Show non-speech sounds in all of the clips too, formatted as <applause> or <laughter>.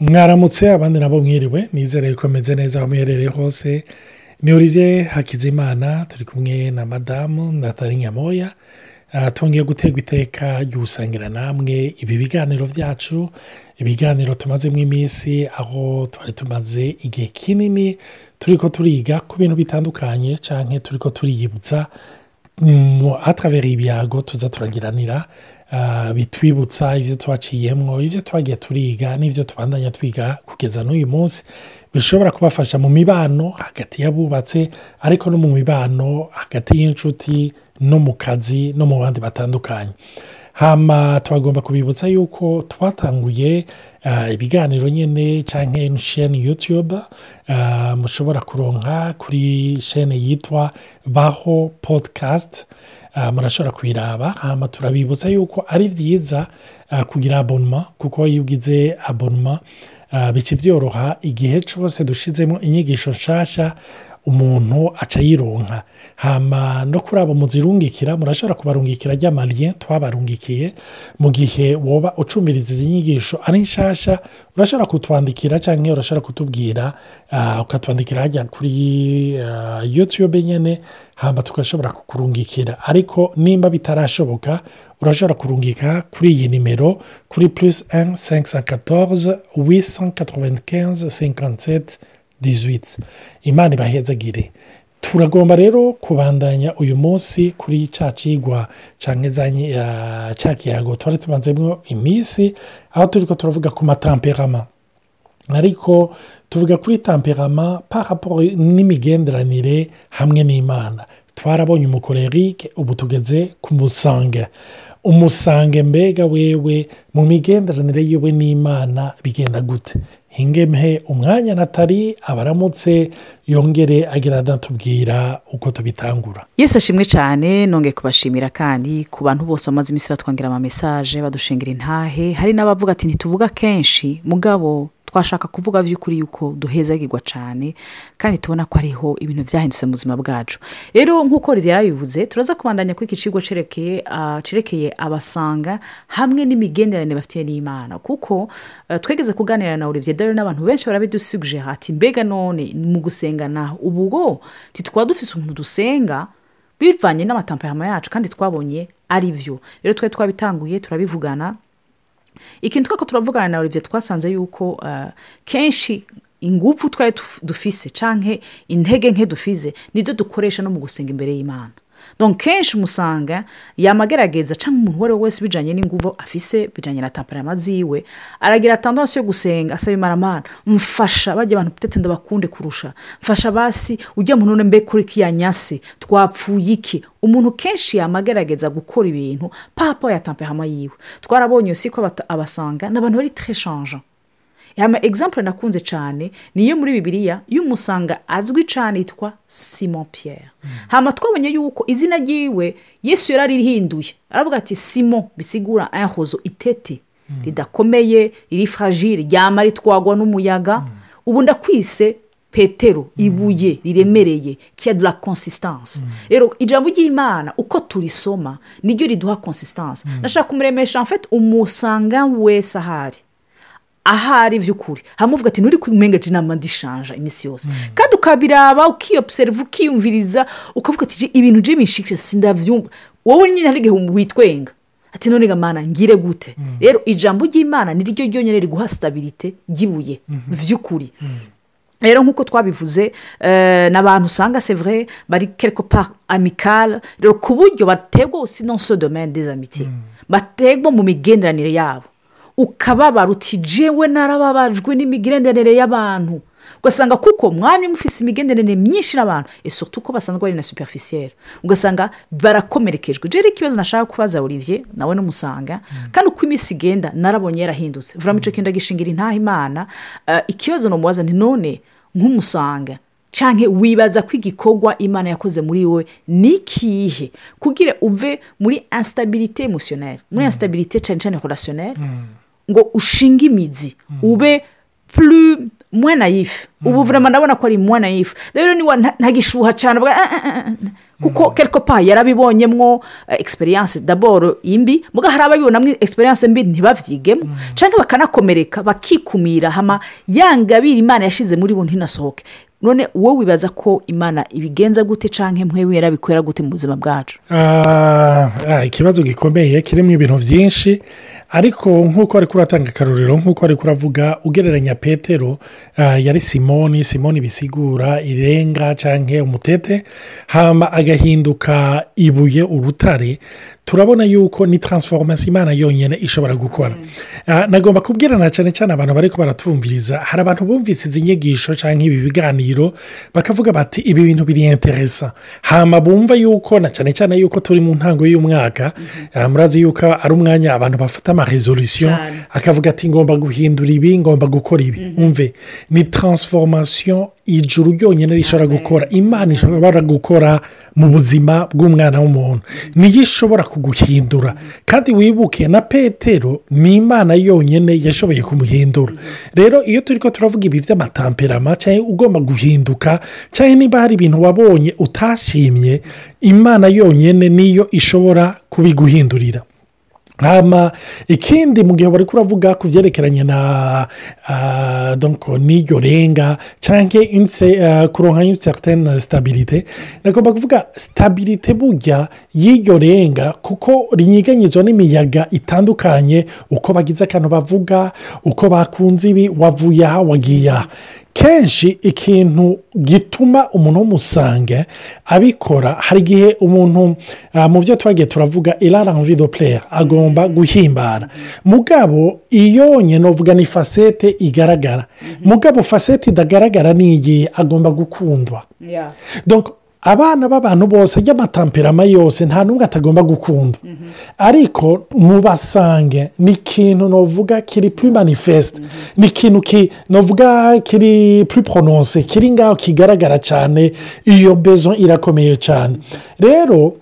mwaramutse abandi nabo mwiriwe nizere ko ameze neza aho muherereye hose. Ni olivier hakizimana turi kumwe na madamu natali nyamoya. Ah, twongeye guterwa iteka ry'ugusangira namwe ibi biganiro byacu ibiganiro tumazemo iminsi aho twari tumaze igihe kinini turi ko turiga ku bintu bitandukanye cyangwa turi ko turiyibutsa atravera ibyago tuza turagiranira. Bitwibutsa ibyo twaciyemo ibyo twagiye turiga n'ibyo tubandanya twiga kugeza n'uyu munsi bishobora kubafasha mu mibano hagati y'abubatse ariko no mu mibano hagati y'inshuti no mu kazi no mu bandi batandukanye. Hama twagomba kubibutsa yuko twatanguye ah, ibiganiro nyine cyangwa sheni yutube ah, mushobora kuronka kuri sheni yitwa baho podikasti Ah, murashobora kuyiraba hama turabibutsa yuko ari byiza kugira abonoma kuko iyo ugize abonoma bica byoroha igihe cyose dushizemo inyigisho nshasha umuntu aca yironka. Hama no kuri abo muzirungikira murashobora kubarungikira ry'amariye twabarungikiye mu gihe woba ucumiriza izi nyigisho ari nshasha urashobora kutwandikira cyangwa urashobora kutubwira ah, ukatwandikira hajya kuri ah, yutube nyine hamba tugashobora kukurungikira. Ariko nimba bitarashoboka urashobora kurungika kuri iyi nimero kuri plus 1 514 895 57 18. Imana ibahezagire turagomba rero kubandanya uyu munsi kuri cya kigwa cya kiyago. Twari tubanzemo iminsi aho turi ko turavuga ku matamperama ariko tuvuga kuri tamperama paraporo n'imigenderanire hamwe n'imana. Twarabonye umukorerike ubu tugeze ku musange. Umusange mbega wewe mu migenderanire yiwe n'imana bigenda gute? Hingemhe umwanya natali abaramutse yongere agira adatubwira uko tubitangura. Yesi ashimwe cyane nongeye kubashimira kandi ku bantu bose bamaze iminsi batwangira amamesaje badushingira intahe. Hari n'abavuga ati ntituvuga kenshi. Mugabo twashaka kuvuga by'ukuri yuko duhezagirwa cyane kandi tubona ko hariho ibintu byahindutse mu buzima bwacu. Rero nk'uko rero yabivuze turaza kubandanya kuri iki kigo cyerekeye abasanga hamwe n'imigenderanire bafite n'imana. Kuko twegeze kuganira na olivier dore n'abantu benshi barabidusubije hati mbega none mu gusenga naho ubu bwo ntitwaba dufite umuntu dusenga? Bivanye n'amatampayama yacu kandi twabonye ari byo rero twari twabitanguye turabivugana ikintu twako turavugana na olivier twasanze yuko uh, kenshi ingufu twari dufise canke intege nke dufize nizo dukoresha no mu gusenga imbere y'imana. Donc kenshi umusanga yamagerageza cyangwa umuntu uwo ari we wese bijyanye n'ingufu afise bijyanye na tamparama ziwe. Aragira tandansi yo gusenga asaba imaramana mfasha bajya abantu tete ndabakunde kurusha. Mfasha basi ujya mu none mbe kuri kiya nyase twapfuye iki? Umuntu kenshi yamagerageza gukora ibintu papa ya tamparama yiwe. Twarabonye si ko abasanga ni abantu bari très egizample nakunze cyane niyo muri bibiliya y'umusanga azwi cyane yitwa simon pierre. Hama twabonye yuko izina ryiwe yesu yararihinduye aravuga ati simon bisigura inhozo itete ridakomeye riri fragile ryama ritwagwa n'umuyaga. Ubu ndakwise petero ibuye riremereye kiya de la consistance. Rero ijambo ry'imana uko turisoma niryo riduha consistance. Nashaka kumuremesha mfite umusanga wese ahari ahari by'ukuri hamuvuga ati nturi kumenga inama ndishanja iminsi yose. Kandi ukabiraba ukiyobuseriva ukiyumviriza ukavuga ati "Je, ibintu je bishike sindabyumva wowe nyine hari igihe witwenga. Ati none gamana ngire gute? Rero ijambo ry'imana ni ryo ryonyine riguha sitabirite ry'ibuye by'ukuri rero nk'uko twabivuze eh, ni abantu usanga sevure bari quelque part amicale rero ku buryo bategwa aussi non so domaine des amitiés. Bategwa mu migenderanire yabo. Ukababara uti jewe narababajwe n'imigenderanire y'abantu. Ugasanga kuko mwanya mufise imigenderanire myinshi n'abantu. Esoto uko basanzwe bari na superficielle ugasanga barakomerekejwe. Rero ikibazo nashaka kubaza olivier nawe n'umusanga kandi uko iminsi igenda narabonye yarahindutse. Vuba icyo kintu gishingira intaha imana. Eh, ikibazo namubaza nti none nk'umusanga cyangwa wibaza ko igikorwa imana yakoze muri wowe ni ikihe? Kugira uve muri instabirite emusiyoneri muri instabirite cyane cyane relationnelle. Ngo ushinge imizi. Ube puru mwana yifu ubu vurema ndabona ko ari mwana yifu rero niba ntagishuha cyane kuko kerikopa yarabibonyemo egisperiyanse daboro imbi. Muga hari ababibonamo egisperiyanse mbi ntibabyigemo cyangwa bakanakomereka bakikumira hama yangabira imana yashyize muri bo ntinasohoke. None wowe wibaza ko imana ibigenza gute cyangwa mwe yarabikorera gute mu buzima bwacu? Ikibazo gikomeye kirimo ibintu byinshi ariko nk'uko ari kuratanga akaruriro nk'uko ari kuravuga ugereranya petero yari simoni simoni bisigura irenga cyangwa umutete hama agahinduka ibuye urutare. Turabona yuko ni taransiforomasi imana yonyine ishobora gukora. Nagomba kubwirana cyane cyane abantu bari baratumviriza. Hari abantu bumvise izi nyigisho cyangwa ibi biganiro bakavuga bati ibi bintu biriyenteresa hama bumva yuko na cyane cyane yuko turi mu ntango y'umwaka murazi yuko ari umwanya abantu bafata amaresolisiyo akavuga ati ngomba guhindura ibi ngomba gukora ibi. Umve? Ni taransiforomasiyo ijuru ryonyine rishobora gukora. Imana ishobora gukora mu buzima bw'umwana w'umuntu. Niyo ishobora kuguhindura kandi wibuke na petero ni imana yonyine yashoboye kumuhindura. Rero iyo turi ko turavuga ibi by'amatamperama cyangwa ugomba guhinduka cyangwa niba hari ibintu wabonye utashimye imana yonyine niyo ishobora kubiguhindurira. Ikindi mu gihe bari kuravuga ku byerekeranye na n'iryo renga cyangwa kuronka inseritene sitabirite nagomba kuvuga sitabirite burya y'iryo renga kuko rinyiganyizwa n'imiyaga itandukanye uko bagize akantu bavuga uko bakunze ibi wavuye aha wagiye aha. Kenshi ikintu gituma umuntu w'umusange abikora hari igihe umuntu mu byo twagiye turavuga iraranvido pureya agomba guhimbara. Mugabo iyo nyine ni fasete igaragara. Mugabo fasete idagaragara n'iyi agomba gukundwa. Abana b'abantu bose ry'amatamperama yose nta n'umwe atagomba gukunda. Ariko mubasange ni ikintu navuga kiri puri manifesite ni ikintu navuga kiri puri porononse kiri ngaho kigaragara cyane. Iyo bezo irakomeye cyane. Rero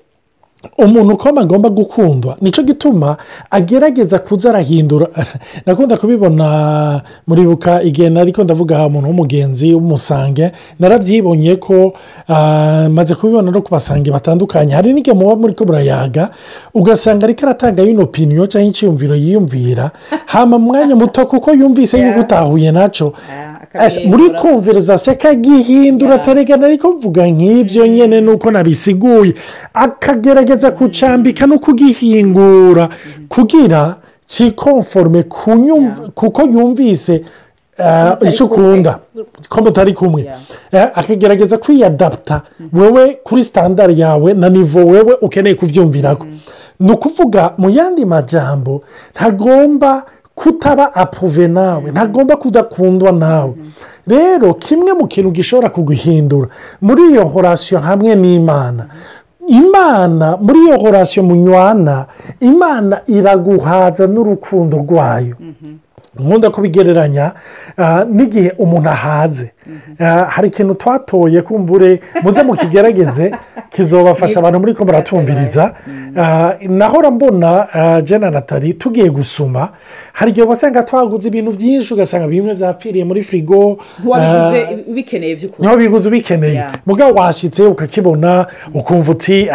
umuntu uko agomba gukundwa ni cyo gituma agerageza kuza arahindura. <laughs> Nakunda kubibona muribuka igihe ariko ndavuga umuntu w'umugenzi w'umusange narabyibonye ko maze kubibona no ku basange batandukanye. Hari n'igihe muba muri ko burayaga ugasanga ariko aratanga yino piniyo cyangwa icyiyumviro yiyumvira <laughs> hama mu mwanya muto kuko yumvise yuko utahuye na cyo muri kumvirizasiyo akagihindura ataregana ariko mvuga nk'ibyo nyine nuko nabisiguye. Akagerageza kucambika no kugihingura kugira kikonforume kuko yumvise icyo ukunda. Ko mutari kumwe. Akagerageza kwiyadaputa wowe kuri sitandari yawe na nivo wowe ukeneye kubyumviraho ni ukuvuga mu yandi majambo ntagomba kutaba apuve nawe. Ntagomba kudakundwa nawe. Rero kimwe mu kintu gishobora kuguhindura muri iyo horasiyo hamwe n'imana. Imana muri iyo horasiyo munywana imana iraguhaza n'urukundo rwayo. Nkunda kubigereranya n'igihe umuntu ahaze. Hari ikintu twatoye kumbure muze mukigerageze <laughs> kizobafasha abantu muri ko baratumviriza nahora mbona jena natali tugiye gusuma. Hari igihe wasanga twaguze ibintu byinshi ugasanga bimwe byapfiriye muri firigo ubikeneye biguze ubikeneye. Mugabo washyitse ukakibona ukumva uti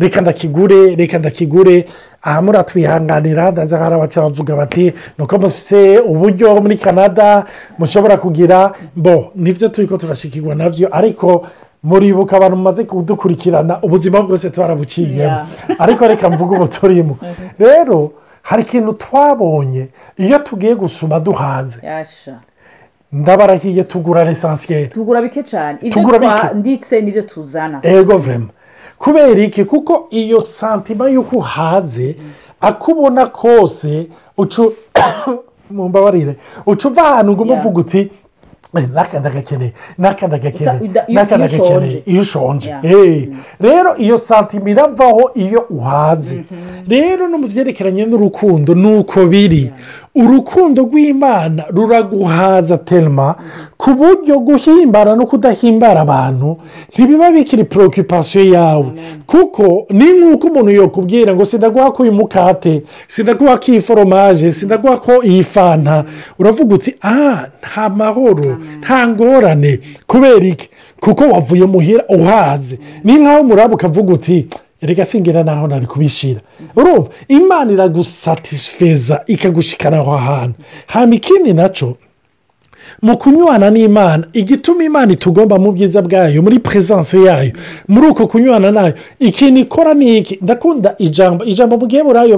reka ndakigure reka ndakigure. Aha muratwihanganira ndaza hari abaca bavuga bati nuko mufite uburyo muri canada mushobora kugira? Bo ni byo turi ko turashikirwa na byo ariko muribuka abantu mumaze kudukurikirana ubuzima bwose twarabuciyemo <laughs> ariko reka mvuge ubu turimo <laughs> rero hari ikintu twabonye. Iyo tugiye gusuma duhaze. Ndabarahiye tugura lesansiyeri tugura bike cyane ibyo bike. nditse n'ibyo tuzana. Ego vurema kubera iki? Kuko iyo santima y'uko uhaze akubona kose ucu <coughs> mumbabarire. Uca uva ahantu ngo Yeah. uvuga uti "Eh, n'aka ndagakeneye n'aka ndagakeneye n'aka ndagakeneye iyo ushonje. Eh, rero iyo santima iravaho iyo uhaze. Rero no mu byerekeranye n'urukundo ni uko biri urukundo rw'imana ruraguhaza telema ku buryo guhimbara no kudahimbara abantu ntibiba bikiri porokipasiyo yawe. Kuko ni nk'uko umuntu yakubwira ngo sindaguha ko uyu mukate sindaguha ko iyi foromaje sindaguha ko iyi fanta uravuga uti aha nta mahoro nta ngorane. Kubera iki? Kuko wavuye muhira uhaze. Ni nk'aho umuraba ukavuga uti reka singira naho nari kubishyira urumva imana iragusatisfeza ikagushikana aho hantu hano ikindi na cyo mu kunywana n'imana igituma imana itugomba mu bwiza bwayo muri peresanse yayo muri uko kunywana na yo. Ikintu ikora ni iki? Ndakunda ijambo ijambo mu gihe burayo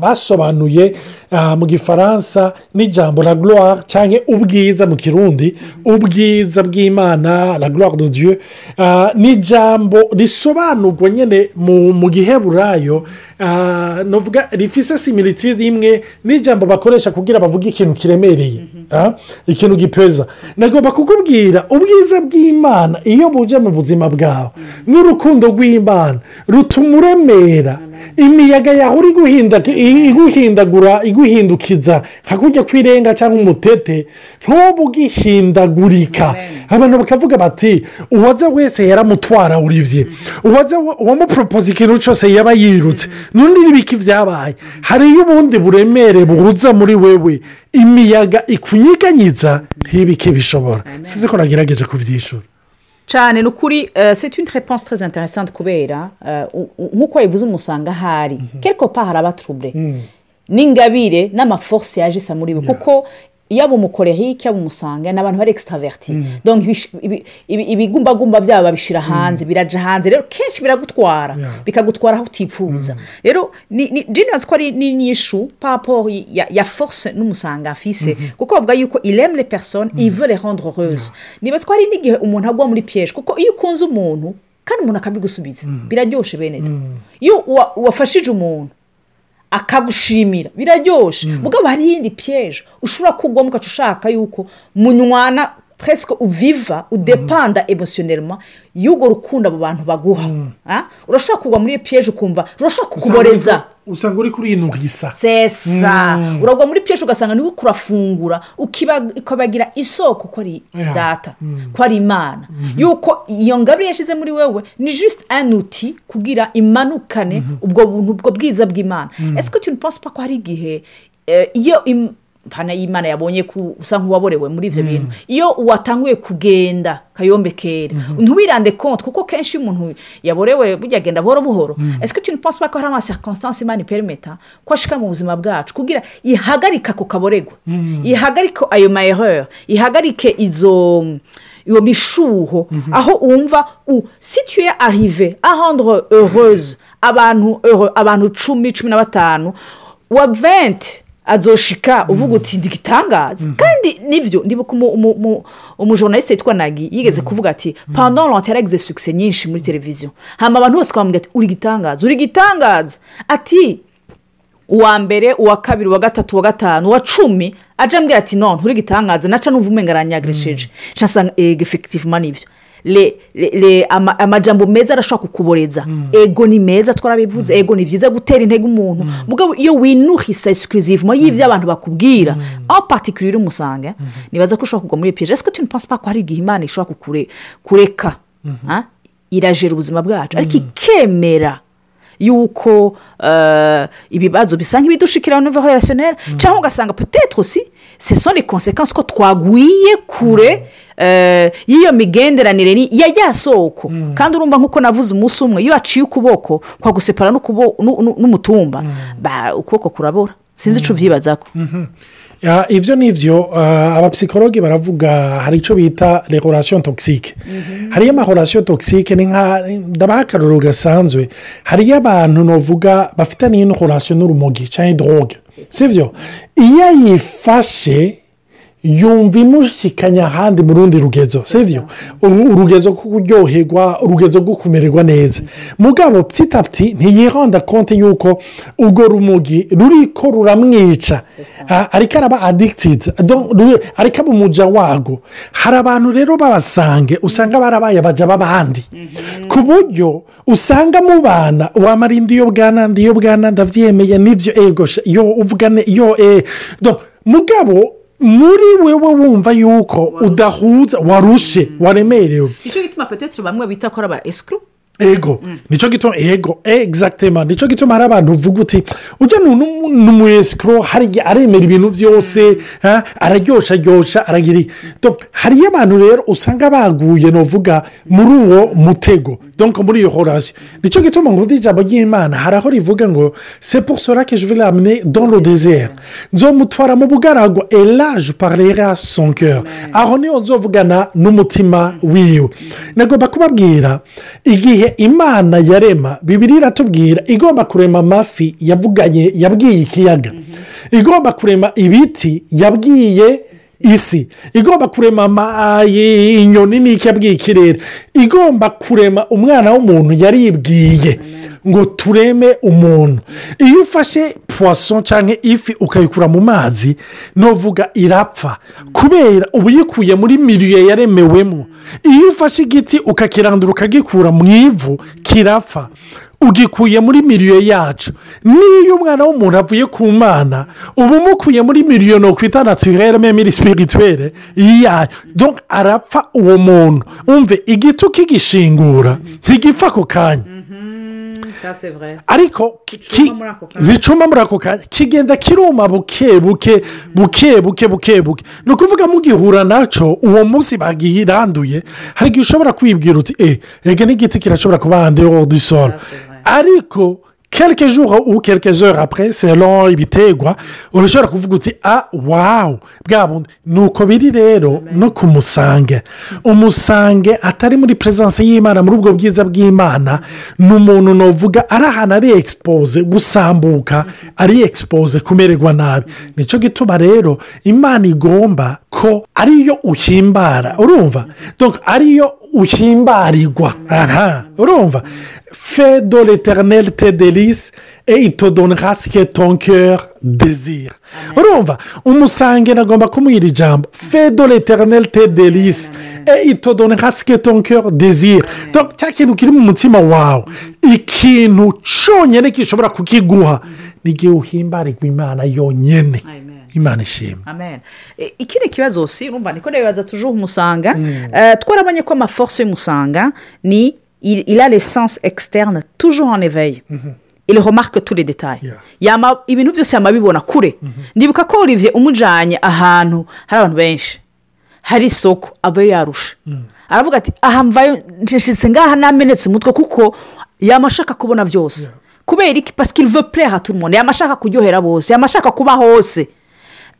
basobanuye mu gifaransa n'ijambo la gloire cyangwa ubwiza mu kirundi ubwiza bw'imana la gloire de dieu ni ijambo risobanurwa nyine mu gihe burayo navuga rifise similitude imwe n'ijambo bakoresha kugira bavuge ikintu kiremereye ikintu gipeza. Nagomba kukubwira ubwiza bw'imana iyo buje mu buzima bwawe. N'urukundo rw'imana rutuma uremera imiyaga yawe uri iguhindagura iguhindukiza. Nka kujya kw'irenga cyangwa umutete. Ntubu ugihindagurika abantu bakavuga bati uwaza wese yaramutwara urivye uwaza uwamuporopoza ikintu cyose yaba yirutse. N'undi n'ibiki byabaye hariyo ubundi buremere buhuza muri wewe. Imiyaga ikunyiganyiza ntibike bishobora. Sizi ko nagerageje kubyishyura cyane ni ukuri c'est une réponse très intéressante kubera nk'uko wabivuze umusanga ahari quelque part hari abaturubure n'ingabire n'amaforce yaje isa muri bo. Kuko yaba umukorerike yaba umusanga ni abantu bari extraverti ibigumbagumba byabo babishyira hanze birajya hanze. Rero kenshi biragutwara bikagutwara aho utifuza. Rero nibaza ko ari n'inyishu papo ya force n'umusanga afise. Kuko bavuga yuko iremere persone ivure rendre heureuse nibaza ko hari n'igihe umuntu agwa muri piyeje kuko iyo ukunze umuntu kandi umuntu akabigusubiza biraryoshye bene iyo wafashije umuntu akagushimira. Biraryoshye mugabo hari iyindi piyeje ushobora kugwamo ugaca ushaka yuko munywana presque uviva udepanda emosiyonelma y'urwo rukundo abo bantu baguha. Urashobora kugwa muri iyo piyeje ukumva urashobora kukuboreza. Usanga uri kuri ino gisa sesa. Uragwa muri piyeje ugasanga ni we kurafungura ukabagira isoko ko ari data ko ari imana. Yuko iyo ngabire yashyize muri wewe ni jisite anuti kugira imanukane ubwo buntu ubwo bwiza bw'imana. Ese ko tuntu pasipa ko hari igihe iyo mpana y'imana yabonye ko usa nk'uwaborewe muri ibyo bintu. Iyo watanguye kugenda kayombe kera ntiwirande konti kuko kenshi iyo umuntu yaborewe burya agenda buhoro buhoro. Ese ko tuntu pasipa ko hari amasekonsitansi imana iperimeta ko ashika mu buzima bwacu kugira ihagarike ako kaboregwa ihagarike ayo mayerere ihagarike izo iyo mishuho aho wumva si tuye arive ahondoro heureuse abantu cumi cumi na batanu wa venti azoshika uvuga uti ndigitangaza kandi ni byo ndibuka umujoronaliste witwa nagi yigeze kuvuga ati pandon lante yaragize sukise nyinshi muri televiziyo hano abantu bose twamubwira ati uri gitangaza uri gitangaza. Ati uwa mbere uwa kabiri uwa gatatu uwa gatanu uwa cumi. Ajya ambwira ati none uri gitangaza naca n'uva umenga aranyagiresheje nsanga ego efekitivuma ni byo amajambo meza arashobora kukuboreza. Ego ni meza twarabivuze ego ni byiza gutera intege umuntu. Mugabo iyo winuhisa esikirizivu y'ibyo abantu bakubwira aho patikirire umusanga nibaza ko ushobora kugwa muri piyeje ese ko tuntu pasipa ko hari igihe imana ishobora kureka irajera ubuzima bwacu? Ariko ikemera yuko ibibazo bisa nk'ibidushikira nivo herasiyoneri cyangwa ugasanga putetro si sesoni konsekansi ko twagwiye kure y'iyo migenderanire ya rya soko. Kandi urumva nk'uko navuze umunsi umwe iyo waciye ukuboko kwagusepara n'umutumba. Ukuboko kurabora. Sinzi icyo ubyibaza ko ibyo ni byo abapsikologi baravuga hari icyo bita rekorasiyo togisike hariyo amahorasiyo togisike ni nka ndabaha akaruru gasanzwe hariyo abantu navuga bafitaniye n'ihorasiyo n'urumogi cyangwa idoroge si byo iyo ayifashe yumva imushyikanya ahandi mu rundi rugezo sibyo urugezo rwo kuryoherwa urugezo rwo kumererwa neza. Mugabo ptitapti ntiyihonda konti y'uko urwo rumogi ruri ko ruramwica ariko araba adikitidi ariko aba umuja wago. Hari abantu rero babasange usanga barabaye bajya b'abandi. Ku buryo usanga mu bana wamarinda iyo bwana iyo bwana ndabyemeye n'ibyo ego iyo uvugane iyo mugabo muri wewe wumva yuko udahuza warushe waremerewe. Nicyo gituma peteteri bamwe bita ko ari aba esikuru ego ni cyo gituma ego egizagitema ni cyo gituma hari abantu uvuga uti ujya ni umu esikoro hariya aremera ibintu byose ha, araryoshya aragira hariyo abantu rero usanga baguye nuvuga muri uwo mutego. Donc muri iyo horasiyo ni cyo gituma ngo ijambo ry'imana hari aho rivuga ngo c'est pour cela que je vais l'amener dans le désert. Nzomutwara mu bugaragwa elaje parlera son cœur. Aho ni ho nzovugana n'umutima wiwe nagomba kubabwira igihe imana yarema bibiri iratubwira igomba kurema amafi yavuganye yabwiye ikiyaga. Igomba kurema ibiti yabwiye isi. Igomba kurema ama- inyoni n'iki yabwiye ikirere. Igomba kurema umwana w'umuntu yaribwiye ngo tureme umuntu. Iyo ufashe puwaso cyangwa ifi ukayikura mu mazi novuga irapfa. Kubera uba uyikuye muri miliyo yaremewemo. Iyo ufashe igiti ukakirandura ukagikura mu ivu kirapfa. Ugikuye muri miliyo yacu. N'iyo umwana w'umuntu avuye ku mana uba umukuye muri miliyo ni ukwita naturere memiri sipirituwere yayo donc arapfa uwo muntu. Umve igiti ukigishingura ntigipfa ako kanya. Ariko Gicuma muri ako kanya. kigenda kiruma buke buke buke buke buke buke. Ni ukuvuga mugihura na cyo uwo munsi bagiranduye hari igihe ushobora kwibwira uti eee rege n'igiti kirashobora kuba hanze yo ariko kelke jours ou quelques heures après selon ibitegwa urashobora kuvuga uti ah wawu bwa bundi ni uko biri rero no ku musange. Umusange atari muri perezidansi y'imana muri ubwo bwiza bw'imana. Ni umuntu navuga ari ahantu ari egisipoze gusambuka ari egisipoze kumererwa nabi. Nicyo gituma rero imana igomba ko ariyo uhimbara urumva? Ariyo uhimbarirwa aha. Urumva? Fe do l'éternel te delise et il te donnera ce que ton cœur désire. Urumva? Umusange nagomba kumuhira ijambo. Fe do l'éternel te delise et il te donnera ce que ton cœur désire. Donc, cya kintu kiri mu mutima wawe. Ikintu cyonyine gishobora kukiguha. Ni igihe uhimbarirwa imana yonyine imana ishima amen. E, ikindi kibazo si urumva niko nibaza tujuhe umusanga. Eh, twarabonye ko amaforce y'umusanga ni il il a l'essence externe toujours en éveil. Il remarque tous les détails. Yeah. Yama- ibintu byose yama abibona kure. Ndibuka ko olivier umujyanye ahantu hari abantu benshi. Hari isoko avayo yarusha. Aravuga ati aha mvayo nshishitse ngaha namenetse umutwe kuko yama ashaka kubona byose. Kubera iki? Pasike il veut plaire à tout le monde. Yama ashaka kuryohera bose. Yama ashaka kuba hose.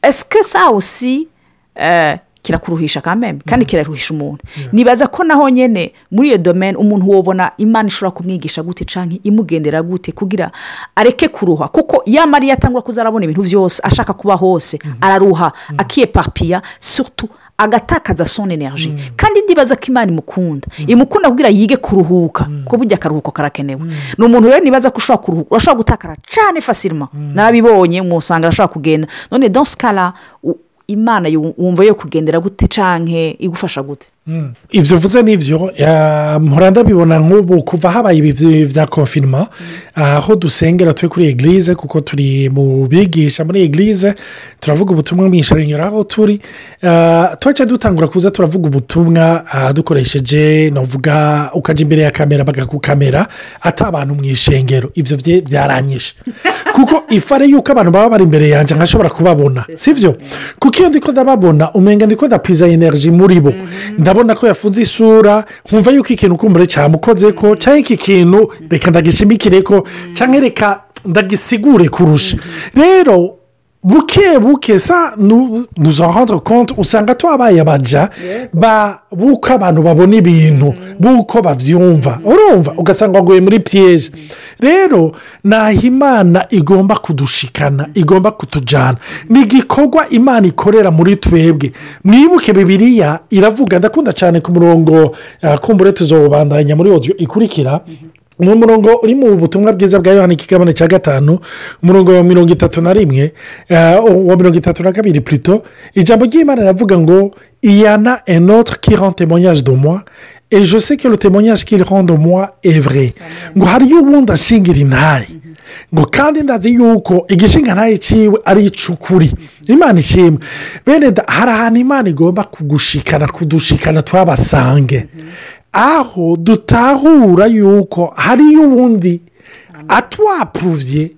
Esike sa osi eh, kirakuruhisha kameme kandi kiraruhisha umuntu. Nibaza ko naho nyine muri iyo domene umuntu wobona imana ishobora kumwigisha gute cyangwa imugendera gute kugira areke kuruha. Kuko iyo atangwa kuza arabona ibintu byose ashaka kuba hose araruha. Akiyepapiya sutu agatakaza soni energy kandi ndibaza ko imana imukunda. Imukunda kugira yige kuruhuka kuko burya akaruhuko karakenewe. Ni umuntu rero nibaza ko ushobora kuruhuka urashobora gutakara cyane fasirima narabibonye musanga arashobora kugenda. None donsikara imana wumva yo kugendera gute canke igufasha gute? Ibyo uvuze ni ibyo mpora ndabibona nk'ubu kuva habaye ibi bya konfinima aho dusengera turi kuri egilize kuko turi mu bigisha muri egilize turavuga ubutumwa ishengero aho turi. Ah, twaca dutangura kuza turavuga ubutumwa ah, dukoresheje navuga ukajya imbere ya kamera bakakukamera ati abantu mu ishengero. Ibyo byaranyishe <laughs> kuko ifare y'uko abantu baba bari imbere yanjye nkashobora kubabona si byo kuko iyo ndiko ndababona umenga ndiko ndapwiza energy muri bo. Ndabona ko yafunze isura nkumva yuko ikintu kumbure cyamukoze ko cyangwa iki kintu reka ndagishimikire ko cyangwa reka ndagisigure kurusha. Rero buke buke sa nuza rendre compte usanga twabaye abaja ba buko abantu babona ibintu buko babyumva urumva ugasanga waguye muri piyeje rero naho imana igomba kudushikana igomba kutujyana ni igikorwa imana ikorera muri twebwe. Mwibuke bibiriya iravuga ndakunda cyane ku murongo ah, kumbure tuzobandanya muri odiyo ikurikira. Ni umurongo uri mu butumwa bwiza bwa yohani ikigabane cya gatanu umurongo wa mirongo itatu na rimwe eh, wa mirongo itatu na kabiri purito ijambo ry'imana riravuga ngo iyana enotre qui rend témoignage de moi et je sais que le témoignage qu'il rend de moi est vrai. Ngo hariyo ubundi ashingira intaye ngo kandi ndazi yuko igishinga ntayo iciwe ari icukuri. Imana ishimwe. Bene hari ahantu imana igomba kugushikana kudushikana twabasange. Aho dutahura yuko hariyo ubundi atwapuruvye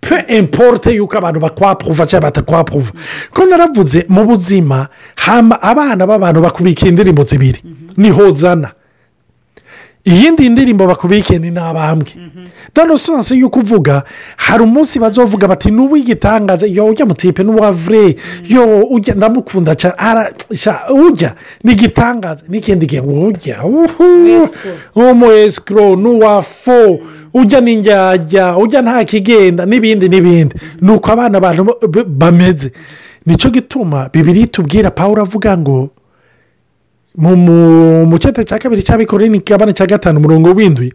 pe importe yuko abantu bakwapuruva cyangwa batakwapuruva ko naravuze mu buzima hama abana b'abantu bakubika indirimbo zibiri. Ni hozana. Iyindi ndirimbo bakubikiye ni n'abambwe. Dano sonse yuko uvuga hari umunsi bazovuga bati n'ubu igitangaza yo ujya mutipe n'uwa vure yo ujya ndamukunda cyane ujya ni igitangaza. N'ikindi gihe ngo ujya umu esikoro n'uwa fo. Ujya n'injyajya ujya nta kigenda n'ibindi n'ibindi. Ni uko abana abantu bameze. Nicyo gituma bibiri tubwira paul avuga ngo mu cyate cya kabiri cy'abikorera n'ikigabane cya gatanu umurongo w'indwi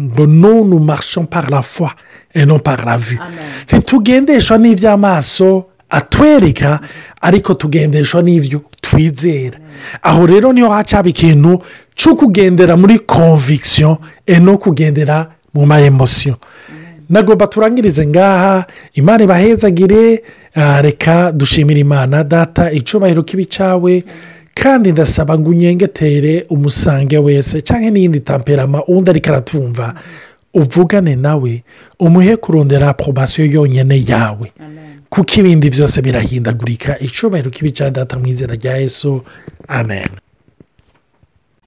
ngo nunu marshon par la foi et non par la vue. Ntitugendeshwa n'iby'amaso atwereka ariko tugendeshwa n'ibyo twizera. Aho rero ni ho hacaba ikintu cyo kugendera muri conviction et no kugendera mu ma emosiyo nagomba turangirize ngaha imana ibahezagire ah, reka dushimire imana data icubahiro kibi cawe kandi ndasaba ngo unyengetere umusange wese cyangwa n'iyindi tamperama undi ariko aratumva uvugane nawe umuhe kurondera poromasiyo yonyine yawe. Kuko ibindi byose birahindagurika. Icubahiro kibi cya data mu izina rya yesu. Amen.